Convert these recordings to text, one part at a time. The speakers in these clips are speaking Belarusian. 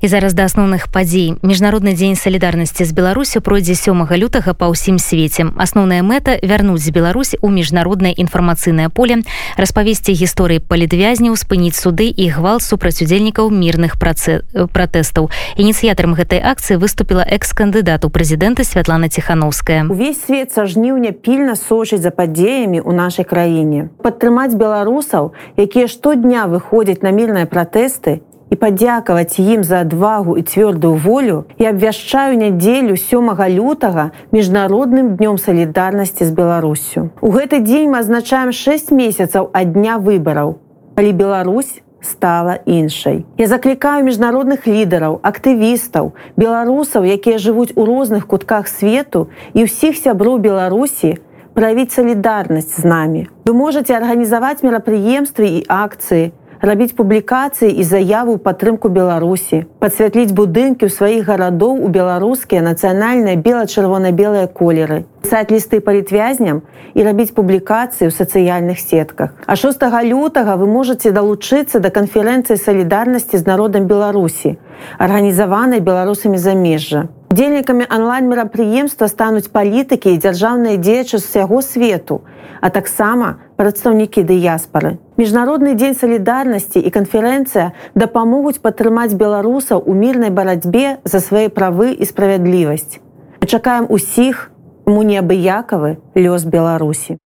І зараз да асноўных падзей. Міжнародны дзень салідарнасці з беларусю пройдзе сёмага лютага па ўсім свеце. Асноўная мэта вярнуць з беларусь у міжнароднае інфармацыйнае поле распавесці гісторыі палітвязняў спыніць суды і гвалт супраць удзельнікаў мірных працы пратэстаў. Ініцыятарам гэтай акцыі выступіла экс-кандыдат у прэзідэнта святлана ціхановская. Увесь свет са жніўня пільна сочыць за падзеямі ў нашай краіне. Падтрымаць беларусаў якія штодня выходзяць на мірныя пратэсты і падзякаваць ім за адвагу і цвёрдую волю і абвяшчаю нядзелю сёмага лютага міжнародным днём салідарнасці з беларусю. У гэты дзень мы азначаем 6 месяцаў ад дня выбараў, калі Беларусь стала іншай. Я заклікаю міжнародных лідараў, актывістаў, беларусаў, якія жывуць у розных кутках свету і ўсіх сяброў Беларусі, правіць салідарнасць з намі. Вы можете арганізаваць мерапрыемствы і акцыі, рабіць публікацыі і заяву падтрымку беларусі. Подсвятліць будынкі ў сваіх гарадоў у беларускія нацыянальныя бела-чырвона-белыя колеры. Пісаць лісты палітвязням і рабіць публікацыі ў сацыяльных сетках. А 6 лютага вы можете далучыцца да канферэнцыі салідарнасці з народам беларусі арганізаванай беларусамі замежжа Удзельнікамі онлайн-мерапрыемства стануць палітыкі і дзяржаўныя дзеячы з усяго свету, а таксама прадстаўнікі дыяспары. Міжнародны дзень салідарнасці і канферэнцыя дапамогуць падтрымаць беларусаў у мірнай барацьбе за свае правы і справядлівасць. Мы чакаем усіх, му неабыякавы лёс Беларусі.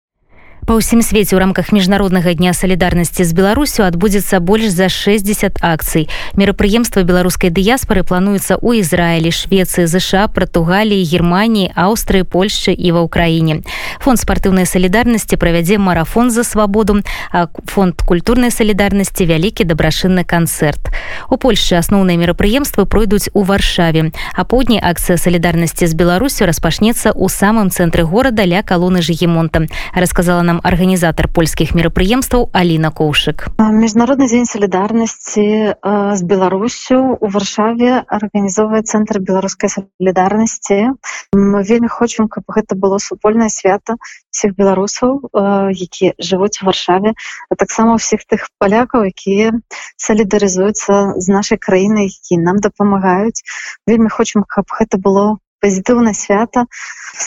Па ўсім свеце ў рамках міжнароднага дня салідарнасці з беларусю адбудзецца больш за 60 акцый мерапрыемства беларускай дыяспары плануецца ў ізраілі швецыі ЗША пратугаліі германії аўстрыі польшчы і ва ўкраіне фонд спартыўнай салідарнасці правядзе марафон за свабоду а фонд культурнай салідарнасці вялікі дабрашынны канцэрт у польльшы асноўныя мерапрыемствы пройдуць у варшаве апоўдні акцыя салідарнасці з беларусю распачнецца ў самым цэнтры горада ля калоны жыгемонта расказала нам арганізатар польскіх мерапрыемстваў Аліна Коўшык. Міжнародны дзень салідарнасці з Беларусю у варшаве арганізоўвае цэнтр беларускай салідарнасці. Мы вельмі хочам, каб гэта было супольнае свята всех беларусаў, якія жывуць у варшаве, а таксама ўсіх тых палякаў, якія салідарызуюцца з нашай краінай, які нам дапамагаюць. Вельмі хочам, каб гэта было пазітыўна свята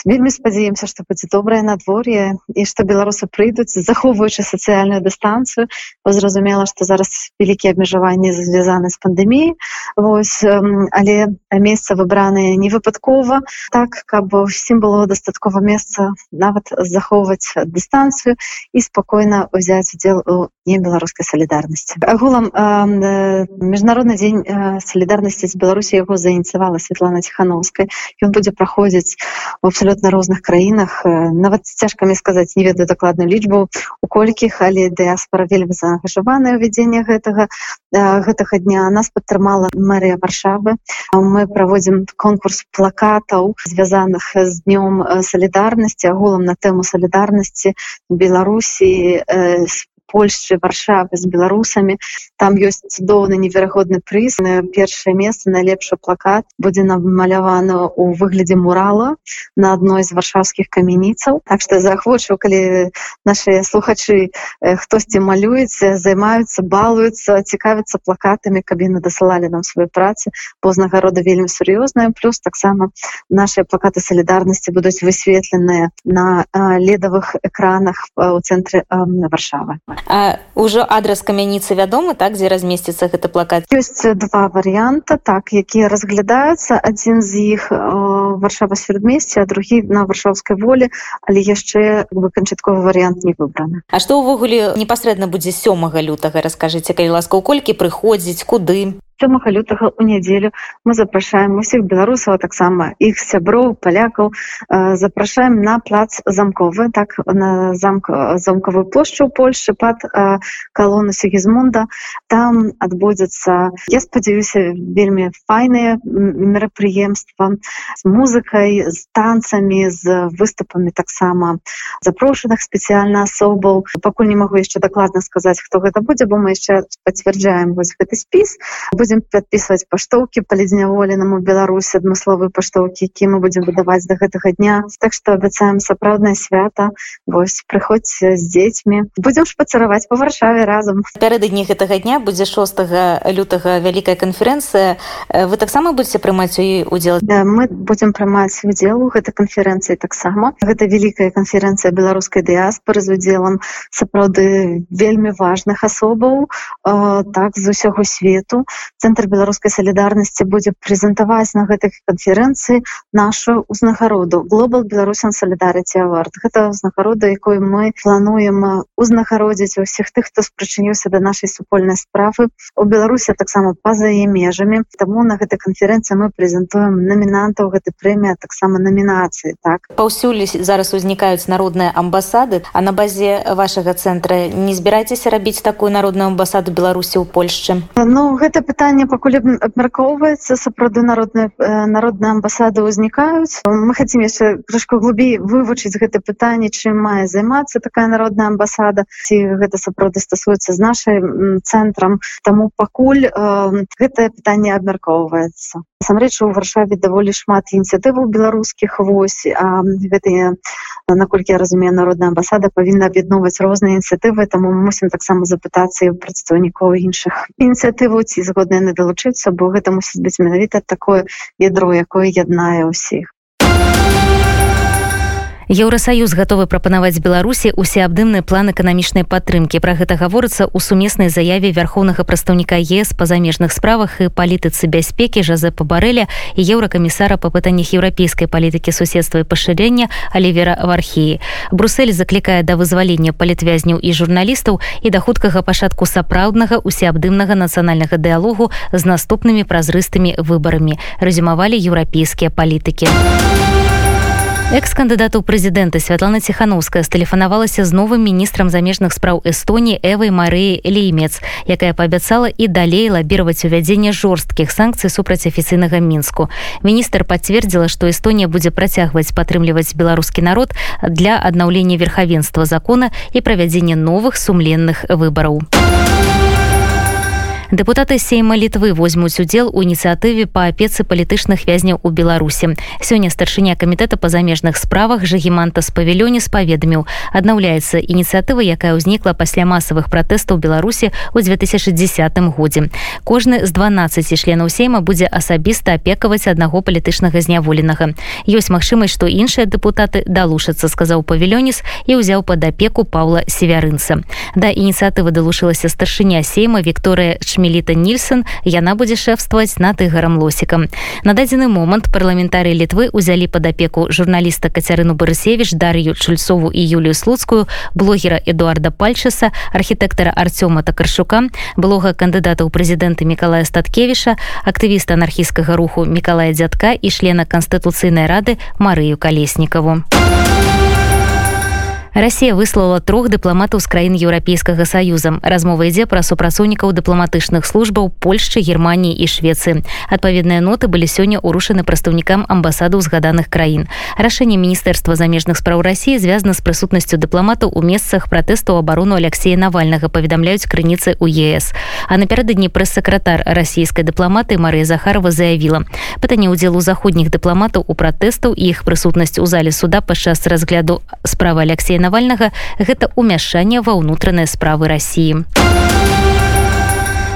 вельмі спадзяемся што будзе добрае надвор'е і што беларусы прыйдуць захоўваючы сацыяльную дыстанцыю. Зразумела што зараз вялікія абмежаванні звязаны з пандэміяй. Вось але месца выбраныя не выпадкова так каб усім было дастаткова месца нават захоўваць дыстанцыю і спакойна ўзяць удзел у не беларускай салідарнасці. Агулам міжнародны дзень салідарнасці з беларусі яго заініцыявала Светлана ціхановскай ён будзе праходзіць у абсолютно розных краінах нават цяжкамі сказаць не ведаю дакладную лічбу у колькіх але дыаспора вельмі заангажаваная ўвядзенне гэтага гэтага дня. Нас падтрымала мэрыя варшавы. Мы праводзім конкурс плакатаў звязаных з днём салідарнасці агулам на тэму салідарнасці беларусі з Польшчы варшавы з беларусамі там ёсць цудоўны неверагодны прыз на першае месца найлепшы плакат будзе намалявана у выглядзе мурала на адной з варшаўскіх камяніцаў так что заахвочу калі наши слухачы хтосьці малюецца займаюцца балуюцца цікавяцца плакатамі каб яны дасылалі нам свае працы познагарода вельмі сур'ёзная. Плюс таксама наши плакаты салідарнасці будуць высветленыя на ледавых экранах у цэнтры варшавы А ўжо адрас камяніцы вядомы так дзе размесціцца гэты плакат? Ёсць два варыянта так якія разглядаюцца. Адзін з іх варшава сяродмесці а другі на варшаўскай волі. Але яшчэ бы канчатковы варыянт не выбраны. А што ўвогуле непасрэдна будзе сёмага лютага раскажыце калі ласка ў колькі прыходзіць куды сёмага лютага у нядзелю мы запрашаем усіх беларусаў таксама іх сяброў палякаў запрашаем на плац замковы так на замк замкавую плошчу ў польльшы пад калону сегізмунда там адбудзецца я спадзяюся вельмі файныя мерапрыемства з музыкай з танцамі з выступамі таксама запрошаных спецыяльна асобаў пакуль не магу яшчэ дакладна сказаць хто гэта будзе бо мы яшчэ пацвярджаем вось гэты спіс вы будем подписывать паштоўки по ледзняволенаму беларуси адмысловые паштоўки які мы будем выдаваць до гэтага дня. Так что абяцаем сапраўднае свята. Вось прыходзьце з дзецьмі. Будем шпацараваць по варшаве разам. Пярэдадні гэтага дня будзе 6 лютага вялікая канферэнцыя. Вы таксама будете прымаць у удзел? Да, мы будем прымаць удзел у гэтай канферэнцыі таксама. Гэта вялікая канферэнцыя беларускай дыяспоры з удзелам сапраўды вельмі важных асобаў так з усяго свету цэнтр беларускай салідарнасці будзе прэзентаваць на гэтай канферэнцыі нашу узнагароду глобал беларусян салідарыці авард гэта узнагарода якой мы плануем узнагародзіць усіх тых хто спрачыніўся да нашай супольнай справы. У беларусі таксама па-за яе межамі. Таму на гэтай канферэнцыі мы прэзентуем намінантаў гэтай прэмія таксама намінацыі так? Паўсюль зараз узнікаюць народныя амбасады а на базе вашага цэнтра не збіраецеся рабіць такую народную амбасаду беларусі ў польшчы? Ну гэта пытанне пакуль абмяркоўваецца сапраўды народная народная амбасада ўзнікаюць. Мы хотим яшчэ крышку глубей вывучыць гэта пытанне чым мае займацца такая народная амбасада ці гэта сапраўды стасуецца з нашай цэнтрам. Таму пакуль э, гэтае пытанне абмяркоўваецца. Насамрэч у варшаве даволі шмат ініцыятываў беларускіх вось а гэтыя наколькі я разумею народная амбасада павінна аб'ядноўваць розныя ініцыятывы таму мы мусім таксама запытацца і прадстаўнікоў іншых ініцыятыву ці на далучыцца бо гэта мусіць быць менавіта такое ядро якое яднае ўсіх Еўросаюз гатовы прапанаваць беларусі усеабдымны план эканамічнай падтрымкі. Пра гэта гаворыцца ў сумеснай заяве вярхоўнага прадстаўніка ес па замежных справах і палітыцы бяспекі жазепа барэля і еўракамісара па пытаннях еўрапейскай палітыкі суседства і пашырення алівера вархіі. Брусель заклікае да вызвалення палітвязняў і журналістаў і да хуткага пачатку сапраўднага усеабдымнага нацыянальнага дыалогу з наступнымі празрыстымі выбарамі рэзюмавалі еўрапейскія палітыкі а экс-кандыдату прэзідэнта святлана ціхановская стэлефанавалася з новым міністрам замежных спраў эстоніі эвай марыі леймец якая паабяцала і далей лабіраваць увядзенне жорсткіх санкцый супраць афіцыйнага мінску міністр пацвердзіла што эстонія будзе працягваць падтрымліваць беларускі народ для аднаўлення верхавенства закона і правядзення новых сумленных выбараў у Дэпутаты сейма літвы возьмуць удзел у ініцыятыве па апецы палітычных вязняў у беларусі сёння старшыня камітэта па замежных справах жагіманта з павілёне спаведаміў аднаўляецца ініцыятыва якая ўзнікла пасля масавых пратэстаў беларусі ў 2010 годзе кожны з 12 членаў сейма будзе асабіста апекаваць аднаго палітычнага зняволенага ёсць магчымасць што іншыя дэпутаты далушацца сказаў павілёніс і ўзяў пад апеку паўла севярынца да ініцыятывы далушылася старшыня сейма Вікторыя ч шмеліта нільсон яна будзе шэфстваваць над ігарам лосікам. На дадзены момант парламентарыі літвы узялі пад апеку журналіста кацярыну барысевич дар'ю чульцову і юлію слуцкую блогера эдуарда пальчаса архітэктара артёма такаршука блога кандыдата ў прэзідэнты мікалая статкевіша актывіста анархійскага руху мікалая дзядка і члена канстытуцыйнай рады марыю калеснікаву Расія выслала трох дыпламатаў з краін еўрапейскага саюза. Размова ідзе пра супрацоўнікаў дыпламатычных службаў Польшчы, Геррманіі і Швецыі. Адпаведныя ноты былі сёння ўрушаны прадстаўнікам амбасадаў згаданых краін. Рашэнне міністэрства замежных спраў рассіі звязана з прысутнасцю дыпламатаў у месцах пратэсту абарону Алексея Навальнага паведамляюць крыніцы ў ЕС. А напярэдадні прэс-сакратар расійскай дыпламаты Марыя Захарова заявіла. Пытанне ўдзелу заходніх дыпламатаў у пратэстаў і іх прысутнасць у зале суда падчас разгляду справы Алексея навальнага гэта ўмяшанне ва ўнутраныя справы рассіі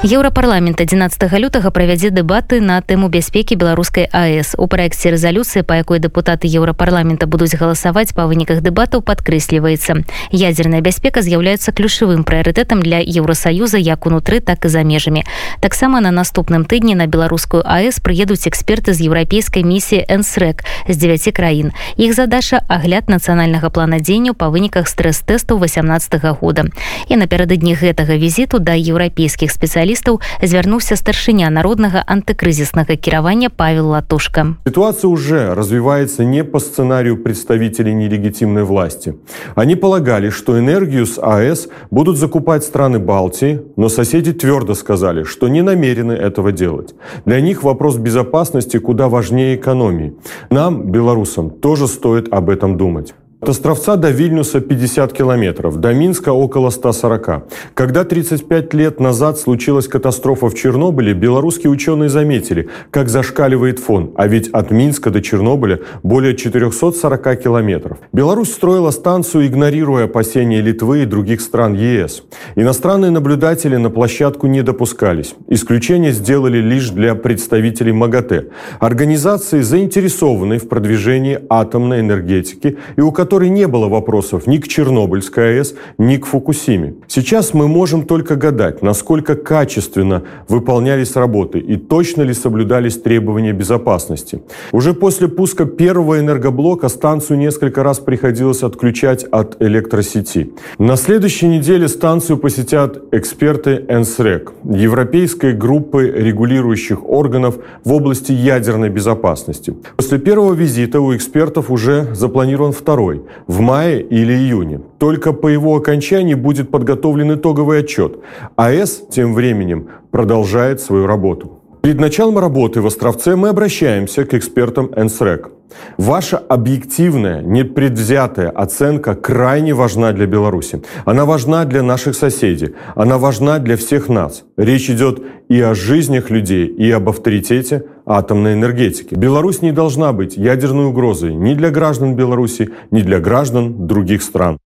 еўрапарламент 11 лютага правядзе дэбаты на тэму бяспекі беларускай АС у праекце рэзалюцыі па якой дэпутаты еўрапарламента будуць галасаваць па выніках дэбатаў падкрэсліваецца. Ядзерная бяспека з'яўляецца ключавым прыярытэтам для еўросаюза як унутры так і за межамі. Таксама на наступным тыдні на беларускую АС прыедуць эксперты з еўрапейскай місіі энсрек з 9 краін. Іх задача агляд нацыянальнага плана дзенню па выніках стрэс-тэсту 18 -го года. І напярэдадні гэтага візіту да еўрапейскіх спецыялістаў спецыялістаў звярнуўся старшыня народнага антыкрызіснага кіравання павел латушка ситуация уже развивается не по сценарию представителей нелегитимной власти они полагали что энергию с аэс будут закупать страны балтии но соседи твердо сказали что не намерены этого делать для них вопрос безопасности куда важнее экономии нам белорусам тоже стоит об этом думать От Островца до Вильнюса 50 километров, до Минска около 140. Когда 35 лет назад случилась катастрофа в Чернобыле, белорусские ученые заметили, как зашкаливает фон, а ведь от Минска до Чернобыля более 440 километров. Беларусь строила станцию, игнорируя опасения Литвы и других стран ЕС. Иностранные наблюдатели на площадку не допускались. Исключение сделали лишь для представителей МАГАТЭ, организации, заинтересованной в продвижении атомной энергетики и у которой которой не было вопросов ни к Чернобыльской АЭС, ни к Фукусиме. Сейчас мы можем только гадать, насколько качественно выполнялись работы и точно ли соблюдались требования безопасности. Уже после пуска первого энергоблока станцию несколько раз приходилось отключать от электросети. На следующей неделе станцию посетят эксперты НСРЭК, европейской группы регулирующих органов в области ядерной безопасности. После первого визита у экспертов уже запланирован второй в мае или июне. Только по его окончании будет подготовлен итоговый отчет. АЭС тем временем продолжает свою работу. Перед началом работы в Островце мы обращаемся к экспертам НСРЭК. Ваша объективная, непредвзятая оценка крайне важна для Беларуси. Она важна для наших соседей. Она важна для всех нас. Речь идет и о жизнях людей, и об авторитете атомной энергетики. Беларусь не должна быть ядерной угрозой ни для граждан Беларуси, ни для граждан других стран.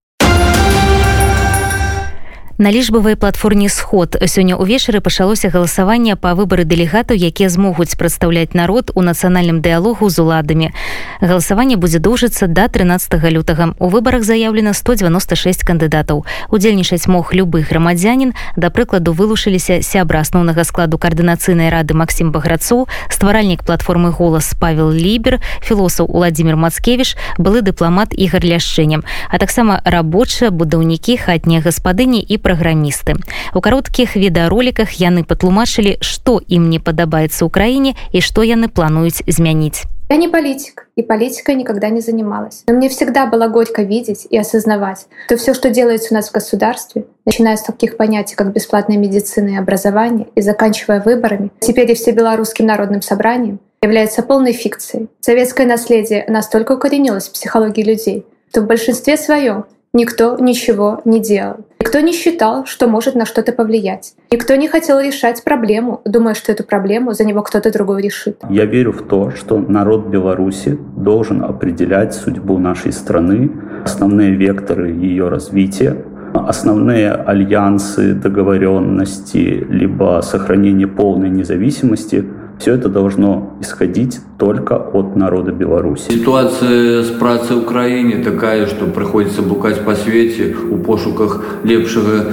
На лічбавай платформе сход сёння ўвечары пачалося галасаванне па выбары дэлегатаў якія змогуць прадстаўляць народ у нацыянальным дыалогу з уладамі. Галасаванне будзе доўжыцца до 13 лютага. У выбарах заявлена 196 кандыдатаў. Удзельнічаць мог любы грамадзянин да прыкладу вылушыліся сябра асноўнага складу каардынацыйнай рады Масім баграцоў стваральнік платформы голас павел лібер філосаф владимир мацкевич былы дыпламат ігар ляшчэнем а таксама рабочыя будаўнікі хатнія гаспадыні і праграмісты. У кароткіх відэароліках яны патлумачылі, што ім не падабаецца ў краіне і што яны плануюць змяніць. Я не политик, и политикой никогда не занималась. Но мне всегда было горько видеть и осознавать, что все, что делается у нас в государстве, начиная с таких понятий, как бесплатная медицина и образование, и заканчивая выборами, теперь и всебелорусским народным собранием, является полной фикцией. Советское наследие настолько укоренилось в психологии людей, что в большинстве своем Никто ничего не делал. Никто не считал, что может на что-то повлиять. Никто не хотел решать проблему, думая, что эту проблему за него кто-то другой решит. Я верю в то, что народ Беларуси должен определять судьбу нашей страны, основные векторы ее развития, основные альянсы, договоренности, либо сохранение полной независимости – все это должно исходить только от народа Беларуси. Ситуация с працей в Украине такая, что приходится блукать по свете у пошуках лепшего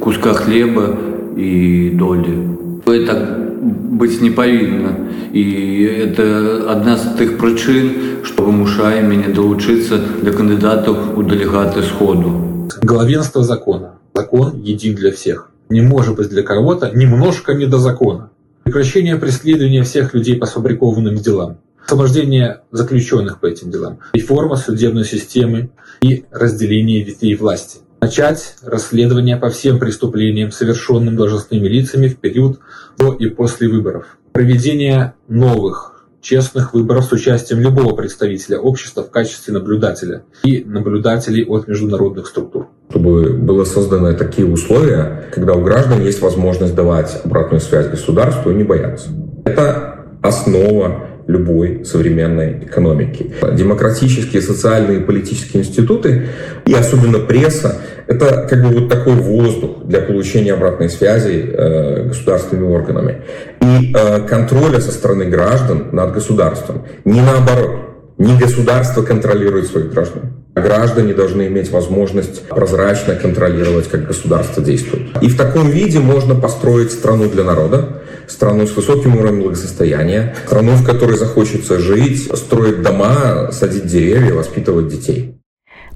куска хлеба и доли. Это быть не повинно. И это одна из тех причин, что вымушает меня долучиться для кандидатов у делегаты сходу. Главенство закона. Закон един для всех. Не может быть для кого-то немножко не до закона прекращение преследования всех людей по сфабрикованным делам, освобождение заключенных по этим делам, реформа судебной системы и разделение ветвей власти. Начать расследование по всем преступлениям, совершенным должностными лицами в период до и после выборов. Проведение новых честных выборов с участием любого представителя общества в качестве наблюдателя и наблюдателей от международных структур. Чтобы было созданы такие условия, когда у граждан есть возможность давать обратную связь государству и не бояться. Это основа любой современной экономики. Демократические, социальные и политические институты, и особенно пресса, это как бы вот такой воздух для получения обратной связи э, государственными органами и э, контроля со стороны граждан над государством. Не наоборот. Не государство контролирует своих граждан. Граждане должны иметь возможность прозрачно контролировать, как государство действует. И в таком виде можно построить страну для народа, страну с высоким уровнем благосостояния, страну, в которой захочется жить, строить дома, садить деревья, воспитывать детей.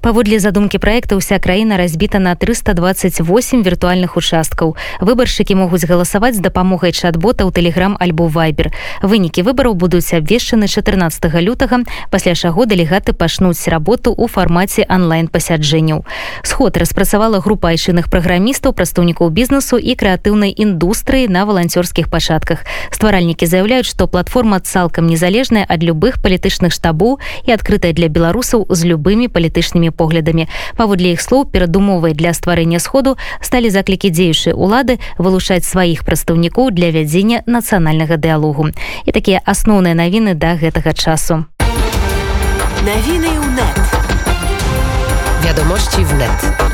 Паводле задумкі проекта уся краіна разбіта на 328 віртуальных участкаў. Выбаршчыкі могуць галасаваць з дапамогай чат-бота ў телеграм альбо вайбер вынікі выбараў будуць абвешчаны 14 лютага пасля чаго дэлегаты пачнуць работу ў фармаце онлайн пасяджэнняў сход распрацавала група айчынных праграмістаў прадстаўнікоў бізнесу і крэатыўнай індустрыі на валанцёрскіх пачатках. Стваральнікі заяўляюць што платформа цалкам незалежная ад любых палітычных штабоў і адкрытая для беларусаў з любымі палітычнымі поглядамі паводле іх слоў перадумовай для стварэння сходу сталі заклікі дзеючай улады вылучаць сваіх прадстаўнікоў для вядзення нацыянальнага дыалогу і такія асноўныя навіны да гэтага часу Навіны ў нет. Вядомасці в нет.